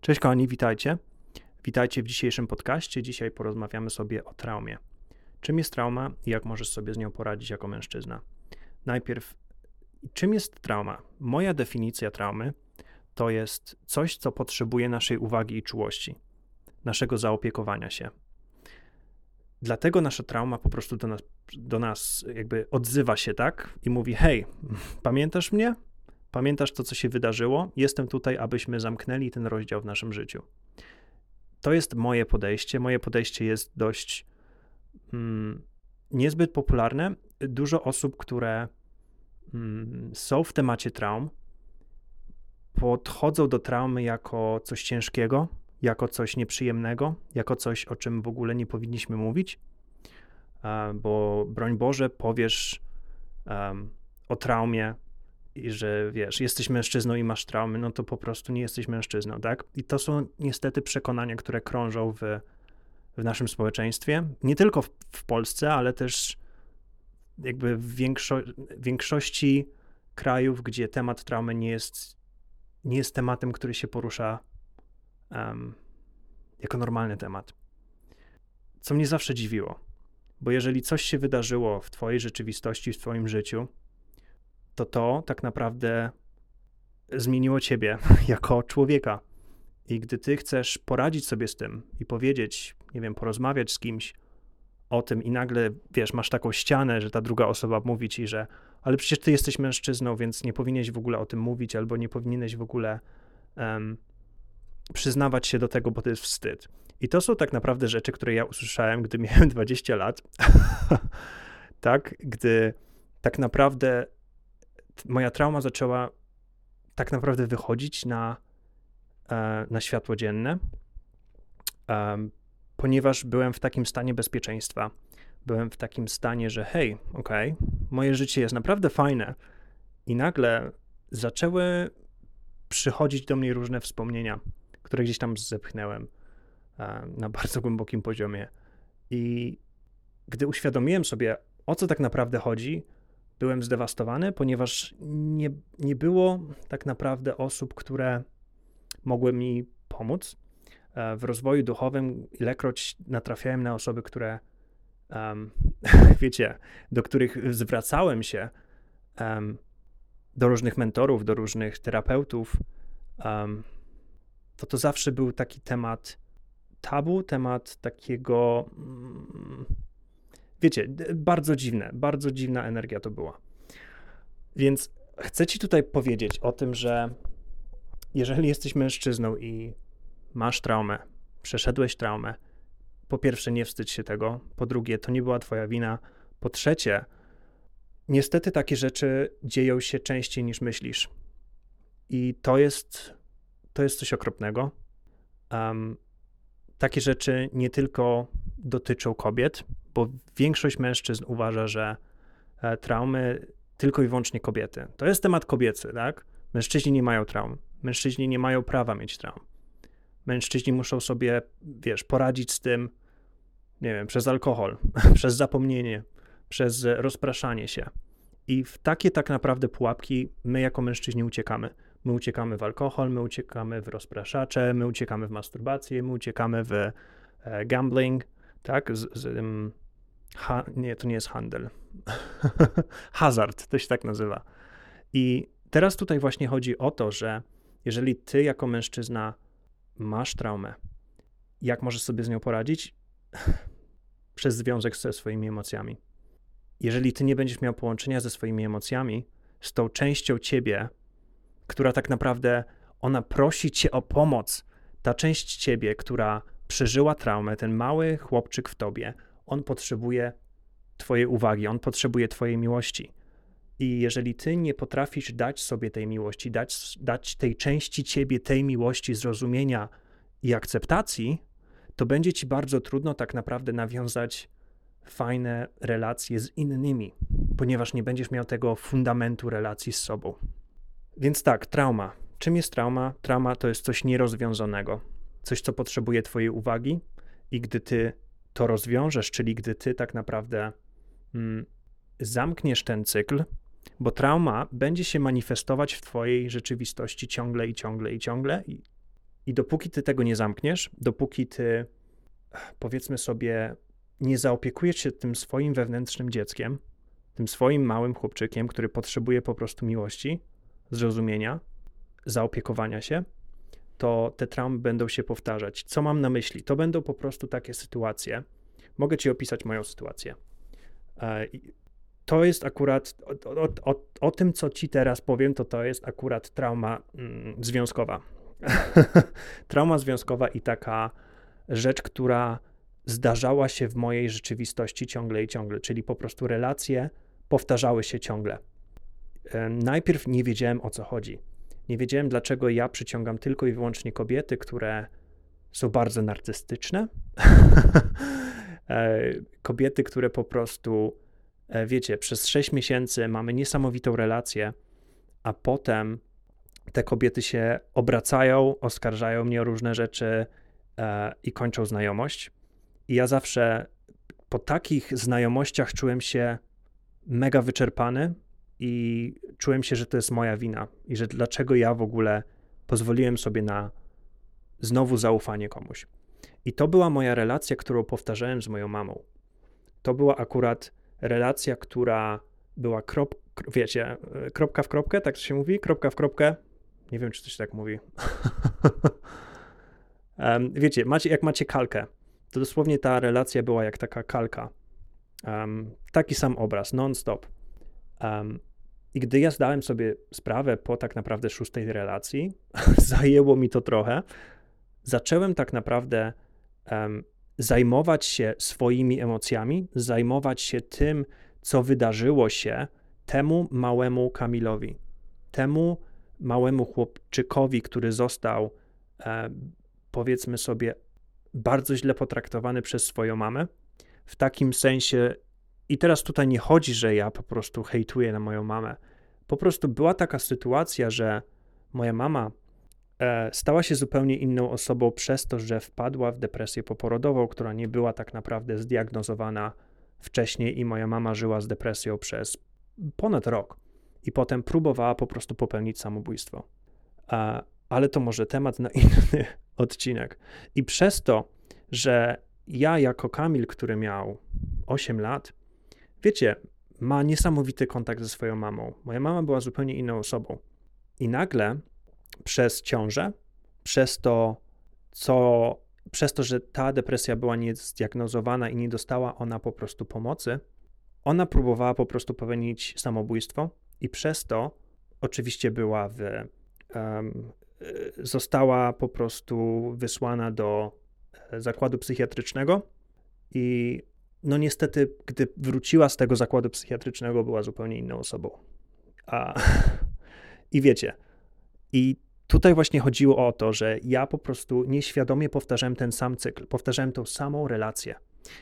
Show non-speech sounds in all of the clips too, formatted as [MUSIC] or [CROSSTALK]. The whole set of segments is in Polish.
Cześć kochani, witajcie. Witajcie w dzisiejszym podcaście. Dzisiaj porozmawiamy sobie o traumie. Czym jest trauma i jak możesz sobie z nią poradzić jako mężczyzna? Najpierw, czym jest trauma? Moja definicja traumy to jest coś, co potrzebuje naszej uwagi i czułości, naszego zaopiekowania się. Dlatego nasza trauma po prostu do nas, do nas jakby odzywa się, tak? I mówi: Hej, [LAUGHS] pamiętasz mnie? Pamiętasz to, co się wydarzyło? Jestem tutaj, abyśmy zamknęli ten rozdział w naszym życiu. To jest moje podejście. Moje podejście jest dość mm, niezbyt popularne. Dużo osób, które mm, są w temacie traum, podchodzą do traumy jako coś ciężkiego, jako coś nieprzyjemnego, jako coś, o czym w ogóle nie powinniśmy mówić, bo broń Boże, powiesz um, o traumie i że wiesz, jesteś mężczyzną i masz traumy, no to po prostu nie jesteś mężczyzną, tak? I to są niestety przekonania, które krążą w, w naszym społeczeństwie, nie tylko w, w Polsce, ale też jakby w większo większości krajów, gdzie temat traumy nie jest, nie jest tematem, który się porusza um, jako normalny temat. Co mnie zawsze dziwiło, bo jeżeli coś się wydarzyło w Twojej rzeczywistości, w Twoim życiu, to to tak naprawdę zmieniło ciebie [LAUGHS] jako człowieka. I gdy ty chcesz poradzić sobie z tym i powiedzieć, nie wiem, porozmawiać z kimś o tym, i nagle wiesz, masz taką ścianę, że ta druga osoba mówi ci, że ale przecież ty jesteś mężczyzną, więc nie powinieneś w ogóle o tym mówić, albo nie powinieneś w ogóle um, przyznawać się do tego, bo to jest wstyd. I to są tak naprawdę rzeczy, które ja usłyszałem, gdy miałem [LAUGHS] 20 lat. [LAUGHS] tak, gdy tak naprawdę moja trauma zaczęła tak naprawdę wychodzić na, e, na światło dzienne, ponieważ byłem w takim stanie bezpieczeństwa. Byłem w takim stanie, że hej, okej, okay, moje życie jest naprawdę fajne. I nagle zaczęły przychodzić do mnie różne wspomnienia, które gdzieś tam zepchnęłem e, na bardzo głębokim poziomie. I gdy uświadomiłem sobie, o co tak naprawdę chodzi, byłem zdewastowany, ponieważ nie, nie było tak naprawdę osób, które mogły mi pomóc e, w rozwoju duchowym. Ilekroć natrafiałem na osoby, które, um, [LAUGHS] wiecie, do których zwracałem się, um, do różnych mentorów, do różnych terapeutów, um, to to zawsze był taki temat tabu, temat takiego. Wiecie, bardzo dziwne, bardzo dziwna energia to była. Więc chcę ci tutaj powiedzieć o tym, że jeżeli jesteś mężczyzną i masz traumę, przeszedłeś traumę, po pierwsze, nie wstydź się tego, po drugie, to nie była twoja wina, po trzecie, niestety takie rzeczy dzieją się częściej niż myślisz. I to jest, to jest coś okropnego. Um, takie rzeczy nie tylko dotyczą kobiet, bo większość mężczyzn uważa, że e, traumy tylko i wyłącznie kobiety. To jest temat kobiecy, tak? Mężczyźni nie mają traum. Mężczyźni nie mają prawa mieć traum. Mężczyźni muszą sobie, wiesz, poradzić z tym, nie wiem, przez alkohol, [LAUGHS] przez zapomnienie, przez rozpraszanie się. I w takie tak naprawdę pułapki my jako mężczyźni uciekamy. My uciekamy w alkohol, my uciekamy w rozpraszacze, my uciekamy w masturbację, my uciekamy w e, gambling, tak? Z, z, ha, nie, to nie jest handel. [LAUGHS] Hazard, to się tak nazywa. I teraz tutaj właśnie chodzi o to, że jeżeli ty jako mężczyzna masz traumę, jak możesz sobie z nią poradzić? [LAUGHS] Przez związek ze swoimi emocjami. Jeżeli ty nie będziesz miał połączenia ze swoimi emocjami, z tą częścią ciebie, która tak naprawdę ona prosi cię o pomoc, ta część ciebie, która przeżyła traumę, ten mały chłopczyk w tobie, on potrzebuje Twojej uwagi, on potrzebuje Twojej miłości. I jeżeli Ty nie potrafisz dać sobie tej miłości, dać, dać tej części Ciebie tej miłości, zrozumienia i akceptacji, to będzie Ci bardzo trudno tak naprawdę nawiązać fajne relacje z innymi, ponieważ nie będziesz miał tego fundamentu relacji z sobą. Więc tak, trauma. Czym jest trauma? Trauma to jest coś nierozwiązanego, coś, co potrzebuje Twojej uwagi, i gdy Ty to rozwiążesz, czyli gdy Ty tak naprawdę mm, zamkniesz ten cykl, bo trauma będzie się manifestować w Twojej rzeczywistości ciągle i ciągle i ciągle. I, I dopóki ty tego nie zamkniesz, dopóki ty, powiedzmy sobie, nie zaopiekujesz się tym swoim wewnętrznym dzieckiem, tym swoim małym chłopczykiem, który potrzebuje po prostu miłości, zrozumienia, zaopiekowania się, to te traumy będą się powtarzać. Co mam na myśli? To będą po prostu takie sytuacje. Mogę ci opisać moją sytuację. E, to jest akurat, o, o, o, o, tym, co ci teraz powiem, to to jest akurat trauma mm, związkowa. [LAUGHS] trauma związkowa i taka rzecz, która zdarzała się w mojej rzeczywistości ciągle i ciągle, czyli po prostu relacje powtarzały się ciągle. E, najpierw nie wiedziałem o co chodzi. Nie wiedziałem, dlaczego ja przyciągam tylko i wyłącznie kobiety, które są bardzo narcystyczne. [LAUGHS] E, kobiety, które po prostu, e, wiecie, przez 6 miesięcy mamy niesamowitą relację, a potem te kobiety się obracają, oskarżają mnie o różne rzeczy e, i kończą znajomość. I ja zawsze po takich znajomościach czułem się mega wyczerpany i czułem się, że to jest moja wina i że dlaczego ja w ogóle pozwoliłem sobie na znowu zaufanie komuś. I to była moja relacja, którą powtarzałem z moją mamą. To była akurat relacja, która była krop, wiecie, kropka w kropkę, tak się mówi? Kropka w kropkę. Nie wiem, czy to się tak mówi. [LAUGHS] um, wiecie, macie, jak macie kalkę, to dosłownie ta relacja była jak taka kalka. Um, taki sam obraz, non-stop. Um, I gdy ja zdałem sobie sprawę po tak naprawdę szóstej relacji, [LAUGHS] zajęło mi to trochę, zacząłem tak naprawdę um, zajmować się swoimi emocjami, zajmować się tym, co wydarzyło się temu małemu Kamilowi, temu małemu chłopczykowi, który został, e, powiedzmy sobie, bardzo źle potraktowany przez swoją mamę. W takim sensie, i teraz tutaj nie chodzi, że ja po prostu hejtuję na moją mamę. Po prostu była taka sytuacja, że moja mama e, stała się zupełnie inną osobą przez to, że wpadła w depresję poporodową, która nie była tak naprawdę zdiagnozowana wcześniej, i moja mama żyła z depresją przez ponad rok. I potem próbowała po prostu popełnić samobójstwo. E, ale to może temat na [LAUGHS] inny odcinek. I przez to, że ja jako Kamil, który miał 8 lat, wiecie, ma niesamowity kontakt ze swoją mamą. Moja mama była zupełnie inną osobą. I nagle przez ciążę, przez to, co, przez to, że ta depresja była niezdiagnozowana i nie dostała ona po prostu pomocy, ona próbowała po prostu popełnić samobójstwo i przez to oczywiście była w, um, została po prostu wysłana do e, zakładu psychiatrycznego i no niestety, gdy wróciła z tego zakładu psychiatrycznego, była zupełnie inną osobą. A, [LAUGHS] I wiecie, i tutaj właśnie chodziło o to, że ja po prostu nieświadomie powtarzałem ten sam cykl, powtarzałem tą samą relację.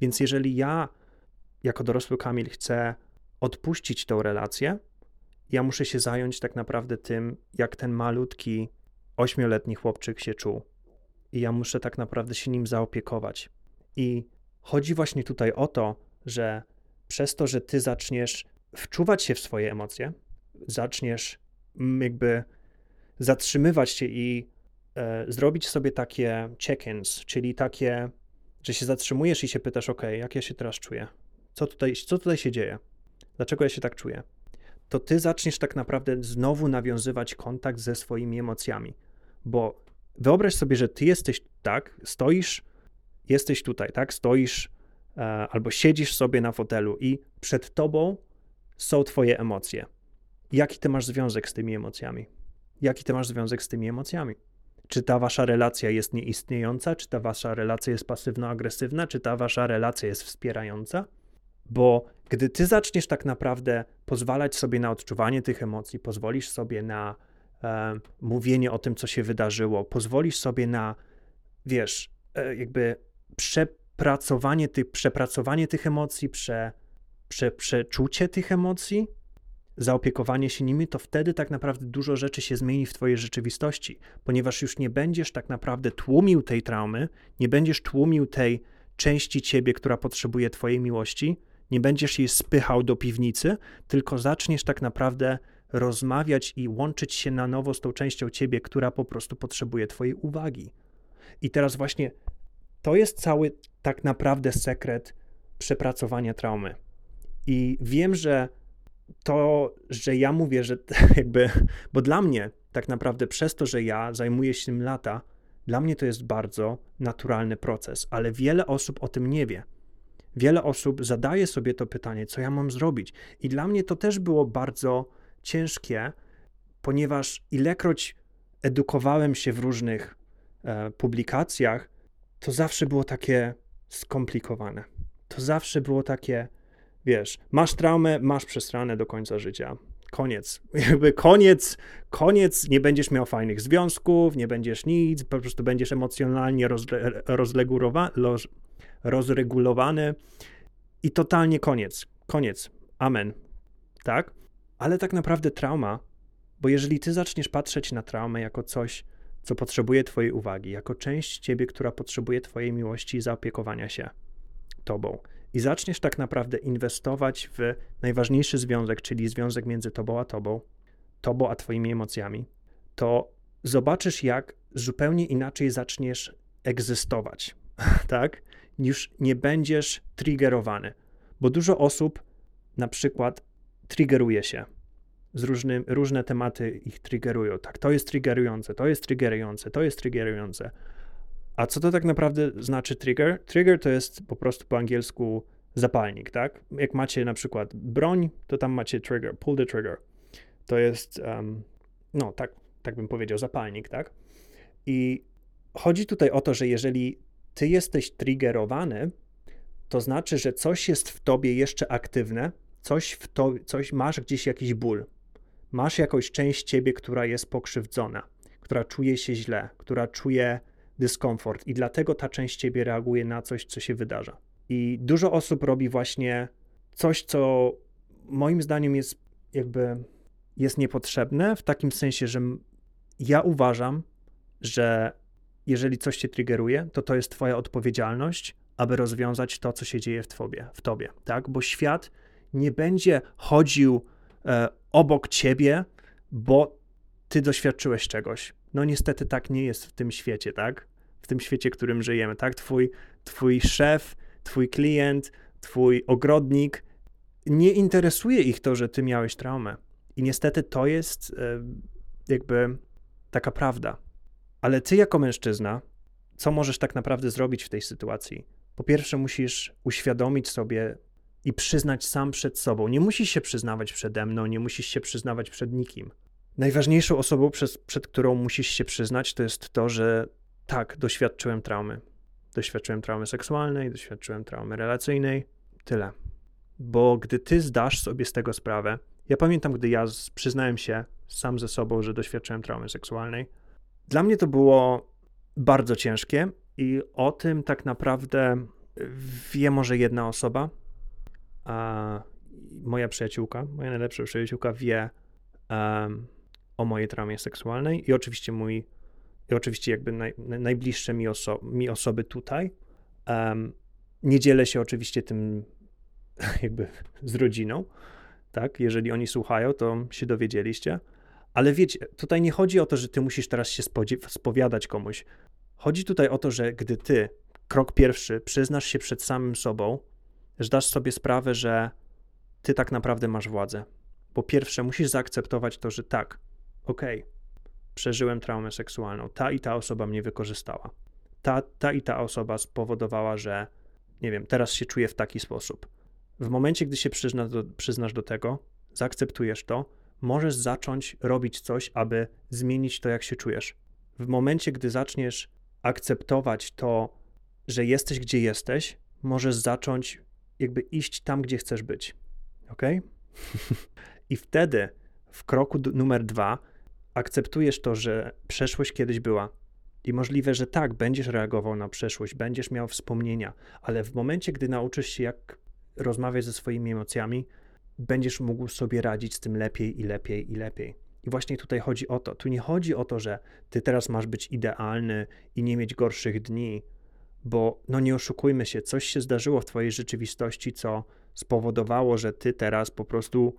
Więc jeżeli ja, jako dorosły Kamil, chcę odpuścić tą relację, ja muszę się zająć tak naprawdę tym, jak ten malutki, ośmioletni chłopczyk się czuł. I ja muszę tak naprawdę się nim zaopiekować. I chodzi właśnie tutaj o to, że przez to, że ty zaczniesz wczuwać się w swoje emocje, zaczniesz jakby zatrzymywać się i e, zrobić sobie takie check-ins, czyli takie, że się zatrzymujesz i się pytasz, ok, jak ja się teraz czuję? Co tutaj, co tutaj się dzieje? Dlaczego ja się tak czuję? To ty zaczniesz tak naprawdę znowu nawiązywać kontakt ze swoimi emocjami, bo wyobraź sobie, że ty jesteś tak, stoisz, jesteś tutaj, tak, stoisz e, albo siedzisz sobie na fotelu i przed tobą są twoje emocje. Jaki ty masz związek z tymi emocjami? Jaki ty masz związek z tymi emocjami? Czy ta wasza relacja jest nieistniejąca? Czy ta wasza relacja jest pasywno-agresywna? Czy ta wasza relacja jest wspierająca? Bo gdy ty zaczniesz tak naprawdę pozwalać sobie na odczuwanie tych emocji, pozwolisz sobie na e, mówienie o tym, co się wydarzyło, pozwolisz sobie na, wiesz, e, jakby przepracowanie tych, przepracowanie tych emocji, prze, prze, przeczucie tych emocji, zaopiekowanie się nimi, to wtedy tak naprawdę dużo rzeczy się zmieni w Twojej rzeczywistości, ponieważ już nie będziesz tak naprawdę tłumił tej traumy, nie będziesz tłumił tej części Ciebie, która potrzebuje Twojej miłości, nie będziesz jej spychał do piwnicy, tylko zaczniesz tak naprawdę rozmawiać i łączyć się na nowo z tą częścią ciebie, która po prostu potrzebuje twojej uwagi. I teraz właśnie to jest cały tak naprawdę sekret przepracowania traumy. I wiem, że to, że ja mówię, że [LAUGHS] jakby, bo dla mnie tak naprawdę przez to, że ja zajmuję się tym lata, dla mnie to jest bardzo naturalny proces, ale wiele osób o tym nie wie. Wiele osób zadaje sobie to pytanie, co ja mam zrobić. I dla mnie to też było bardzo ciężkie, ponieważ ilekroć edukowałem się w różnych e, publikacjach, to zawsze było takie skomplikowane. To zawsze było takie, wiesz, masz traumę, masz przesrane do końca życia. Koniec. [LAUGHS] Jakby koniec, koniec, nie będziesz miał fajnych związków, nie będziesz nic, po prostu będziesz emocjonalnie rozle, rozregulowany i totalnie koniec. Koniec. Amen. Tak? Ale tak naprawdę trauma, bo jeżeli ty zaczniesz patrzeć na traumę jako coś, co potrzebuje twojej uwagi, jako część ciebie, która potrzebuje twojej miłości i zaopiekowania się tobą, i zaczniesz tak naprawdę inwestować w najważniejszy związek, czyli związek między tobą a tobą, tobą a twoimi emocjami, to zobaczysz, jak zupełnie inaczej zaczniesz egzystować, [LAUGHS] tak? Już nie będziesz triggerowany, bo dużo osób na przykład triggeruje się. Z różnym, różne tematy ich triggerują. Tak, to jest triggerujące, to jest triggerujące, to jest triggerujące. A co to tak naprawdę znaczy trigger? Trigger to jest po prostu po angielsku zapalnik, tak? Jak macie na przykład broń, to tam macie trigger, pull the trigger. To jest, um, no tak, tak bym powiedział, zapalnik, tak? I chodzi tutaj o to, że jeżeli ty jesteś triggerowany, to znaczy, że coś jest w tobie jeszcze aktywne, coś w to, coś masz gdzieś jakiś ból. Masz jakąś część ciebie, która jest pokrzywdzona, która czuje się źle, która czuje dyskomfort i dlatego ta część ciebie reaguje na coś, co się wydarza. I dużo osób robi właśnie coś, co moim zdaniem jest jakby jest niepotrzebne, w takim sensie, że ja uważam, że jeżeli coś cię triggeruje, to to jest twoja odpowiedzialność, aby rozwiązać to, co się dzieje w tobie, w tobie tak? Bo świat nie będzie chodził e, obok ciebie, bo ty doświadczyłeś czegoś. No niestety tak nie jest w tym świecie, tak? W tym świecie, w którym żyjemy, tak? Twój, twój szef, twój klient, twój ogrodnik, nie interesuje ich to, że ty miałeś traumę. I niestety to jest e, jakby taka prawda. Ale ty jako mężczyzna, co możesz tak naprawdę zrobić w tej sytuacji? Po pierwsze, musisz uświadomić sobie i przyznać sam przed sobą. Nie musisz się przyznawać przede mną, nie musisz się przyznawać przed nikim. Najważniejszą osobą, przed którą musisz się przyznać, to jest to, że tak, doświadczyłem traumy. Doświadczyłem traumy seksualnej, doświadczyłem traumy relacyjnej. Tyle. Bo gdy ty zdasz sobie z tego sprawę, ja pamiętam, gdy ja przyznałem się sam ze sobą, że doświadczyłem traumy seksualnej, dla mnie to było bardzo ciężkie i o tym tak naprawdę wie może jedna osoba, a moja przyjaciółka, moja najlepsza przyjaciółka wie um, o mojej traumie seksualnej i oczywiście mój, i oczywiście jakby naj, najbliższe mi, oso mi osoby tutaj. Um, nie dzielę się oczywiście tym [LAUGHS] jakby z rodziną, tak? Jeżeli oni słuchają, to się dowiedzieliście. Ale wiecie, tutaj nie chodzi o to, że ty musisz teraz się spowiadać komuś. Chodzi tutaj o to, że gdy ty, krok pierwszy, przyznasz się przed samym sobą, zdasz sobie sprawę, że ty tak naprawdę masz władzę. Po pierwsze, musisz zaakceptować to, że tak, okej, okay, przeżyłem traumę seksualną, ta i ta osoba mnie wykorzystała. Ta, ta i ta osoba spowodowała, że, nie wiem, teraz się czuję w taki sposób. W momencie, gdy się przyznasz do, przyznasz do tego, zaakceptujesz to, możesz zacząć robić coś, aby zmienić to, jak się czujesz. W momencie, gdy zaczniesz akceptować to, że jesteś gdzie jesteś, możesz zacząć jakby iść tam, gdzie chcesz być. Ok? I wtedy w kroku numer dwa akceptujesz to, że przeszłość kiedyś była. I możliwe, że tak, będziesz reagował na przeszłość, będziesz miał wspomnienia, ale w momencie, gdy nauczysz się, jak rozmawiać ze swoimi emocjami, będziesz mógł sobie radzić z tym lepiej i lepiej i lepiej. I właśnie tutaj chodzi o to. Tu nie chodzi o to, że ty teraz masz być idealny i nie mieć gorszych dni, bo no nie oszukujmy się, coś się zdarzyło w twojej rzeczywistości, co spowodowało, że ty teraz po prostu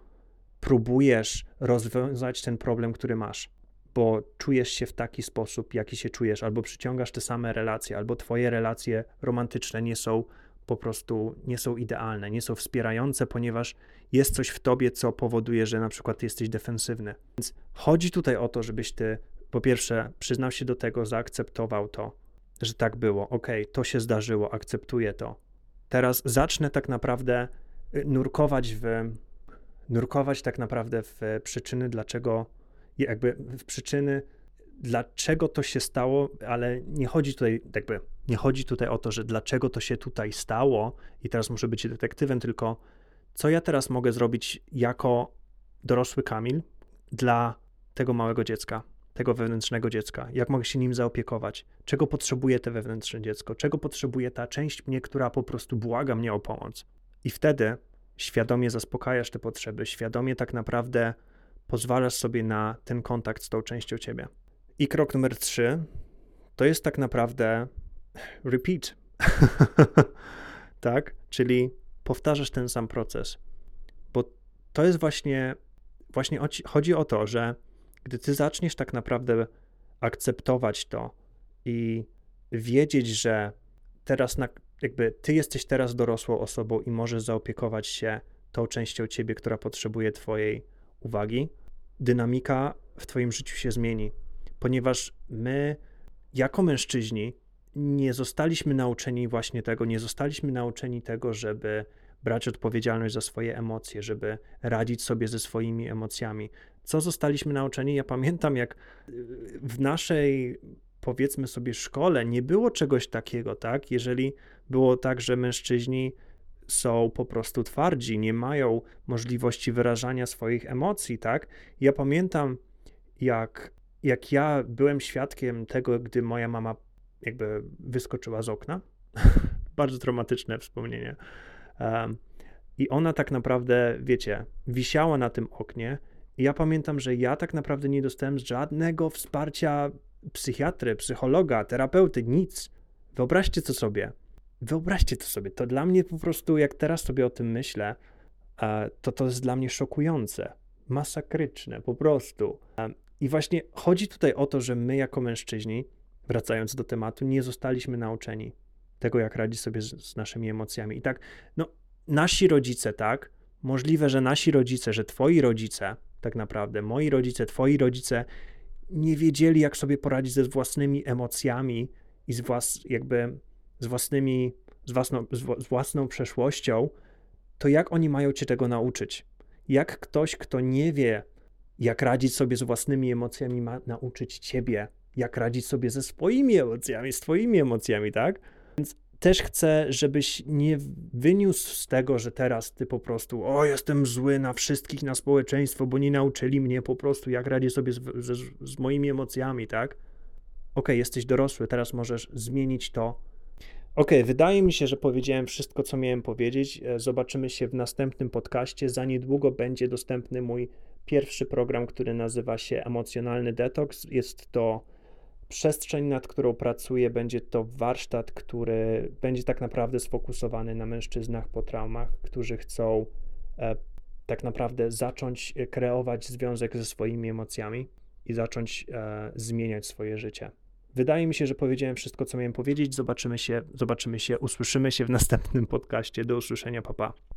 próbujesz rozwiązać ten problem, który masz, bo czujesz się w taki sposób, jaki się czujesz, albo przyciągasz te same relacje, albo twoje relacje romantyczne nie są po prostu nie są idealne, nie są wspierające, ponieważ jest coś w tobie, co powoduje, że na przykład jesteś defensywny. Więc chodzi tutaj o to, żebyś ty po pierwsze przyznał się do tego, zaakceptował to, że tak było, ok, to się zdarzyło, akceptuję to. Teraz zacznę tak naprawdę y, nurkować w nurkować tak naprawdę w przyczyny, dlaczego jakby w przyczyny dlaczego to się stało, ale nie chodzi tutaj jakby, nie chodzi tutaj o to, że dlaczego to się tutaj stało i teraz muszę być detektywem, tylko co ja teraz mogę zrobić jako dorosły Kamil dla tego małego dziecka, tego wewnętrznego dziecka, jak mogę się nim zaopiekować, czego potrzebuje to wewnętrzne dziecko, czego potrzebuje ta część mnie, która po prostu błaga mnie o pomoc. I wtedy świadomie zaspokajasz te potrzeby, świadomie tak naprawdę pozwalasz sobie na ten kontakt z tą częścią ciebie. I krok numer trzy to jest tak naprawdę repeat. [LAUGHS] tak? Czyli powtarzasz ten sam proces. Bo to jest właśnie, właśnie chodzi o to, że gdy ty zaczniesz tak naprawdę akceptować to i wiedzieć, że teraz na, jakby ty jesteś teraz dorosłą osobą i możesz zaopiekować się tą częścią ciebie, która potrzebuje twojej uwagi, dynamika w twoim życiu się zmieni ponieważ my, jako mężczyźni, nie zostaliśmy nauczeni właśnie tego, nie zostaliśmy nauczeni tego, żeby brać odpowiedzialność za swoje emocje, żeby radzić sobie ze swoimi emocjami. Co zostaliśmy nauczeni? Ja pamiętam, jak w naszej, powiedzmy sobie, szkole nie było czegoś takiego, tak? Jeżeli było tak, że mężczyźni są po prostu twardzi, nie mają możliwości wyrażania swoich emocji, tak? Ja pamiętam, jak jak ja byłem świadkiem tego, gdy moja mama jakby wyskoczyła z okna, [LAUGHS] bardzo traumatyczne wspomnienie. Um, I ona tak naprawdę, wiecie, wisiała na tym oknie. Ja pamiętam, że ja tak naprawdę nie dostałem żadnego wsparcia psychiatry, psychologa, terapeuty, nic. Wyobraźcie to sobie. Wyobraźcie to sobie. To dla mnie po prostu, jak teraz sobie o tym myślę, to to jest dla mnie szokujące, masakryczne, po prostu. I właśnie chodzi tutaj o to, że my jako mężczyźni, wracając do tematu, nie zostaliśmy nauczeni tego, jak radzić sobie z, z naszymi emocjami. I tak, no, nasi rodzice, tak, możliwe, że nasi rodzice, że twoi rodzice, tak naprawdę, moi rodzice, twoi rodzice, nie wiedzieli, jak sobie poradzić ze własnymi emocjami i z włas, jakby z własnymi, z własną, z własną przeszłością, to jak oni mają cię tego nauczyć? Jak ktoś, kto nie wie, jak radzić sobie z własnymi emocjami, ma nauczyć ciebie, jak radzić sobie ze swoimi emocjami, z twoimi emocjami, tak? Więc też chcę, żebyś nie wyniósł z tego, że teraz ty po prostu, o, jestem zły na wszystkich, na społeczeństwo, bo nie nauczyli mnie po prostu, jak radzić sobie z, z, z moimi emocjami, tak? Ok, jesteś dorosły, teraz możesz zmienić to. Ok, wydaje mi się, że powiedziałem wszystko, co miałem powiedzieć. E, zobaczymy się w następnym podcaście. Za niedługo będzie dostępny mój pierwszy program, który nazywa się Emocjonalny Detoks. Jest to przestrzeń, nad którą pracuję, będzie to warsztat, który będzie tak naprawdę sfokusowany na mężczyznach po traumach, którzy chcą e, tak naprawdę zacząć kreować związek ze swoimi emocjami i zacząć e, zmieniać swoje życie. Wydaje mi się, że powiedziałem wszystko, co miałem powiedzieć. Zobaczymy się, zobaczymy się, usłyszymy się w następnym podcaście. Do usłyszenia, papa.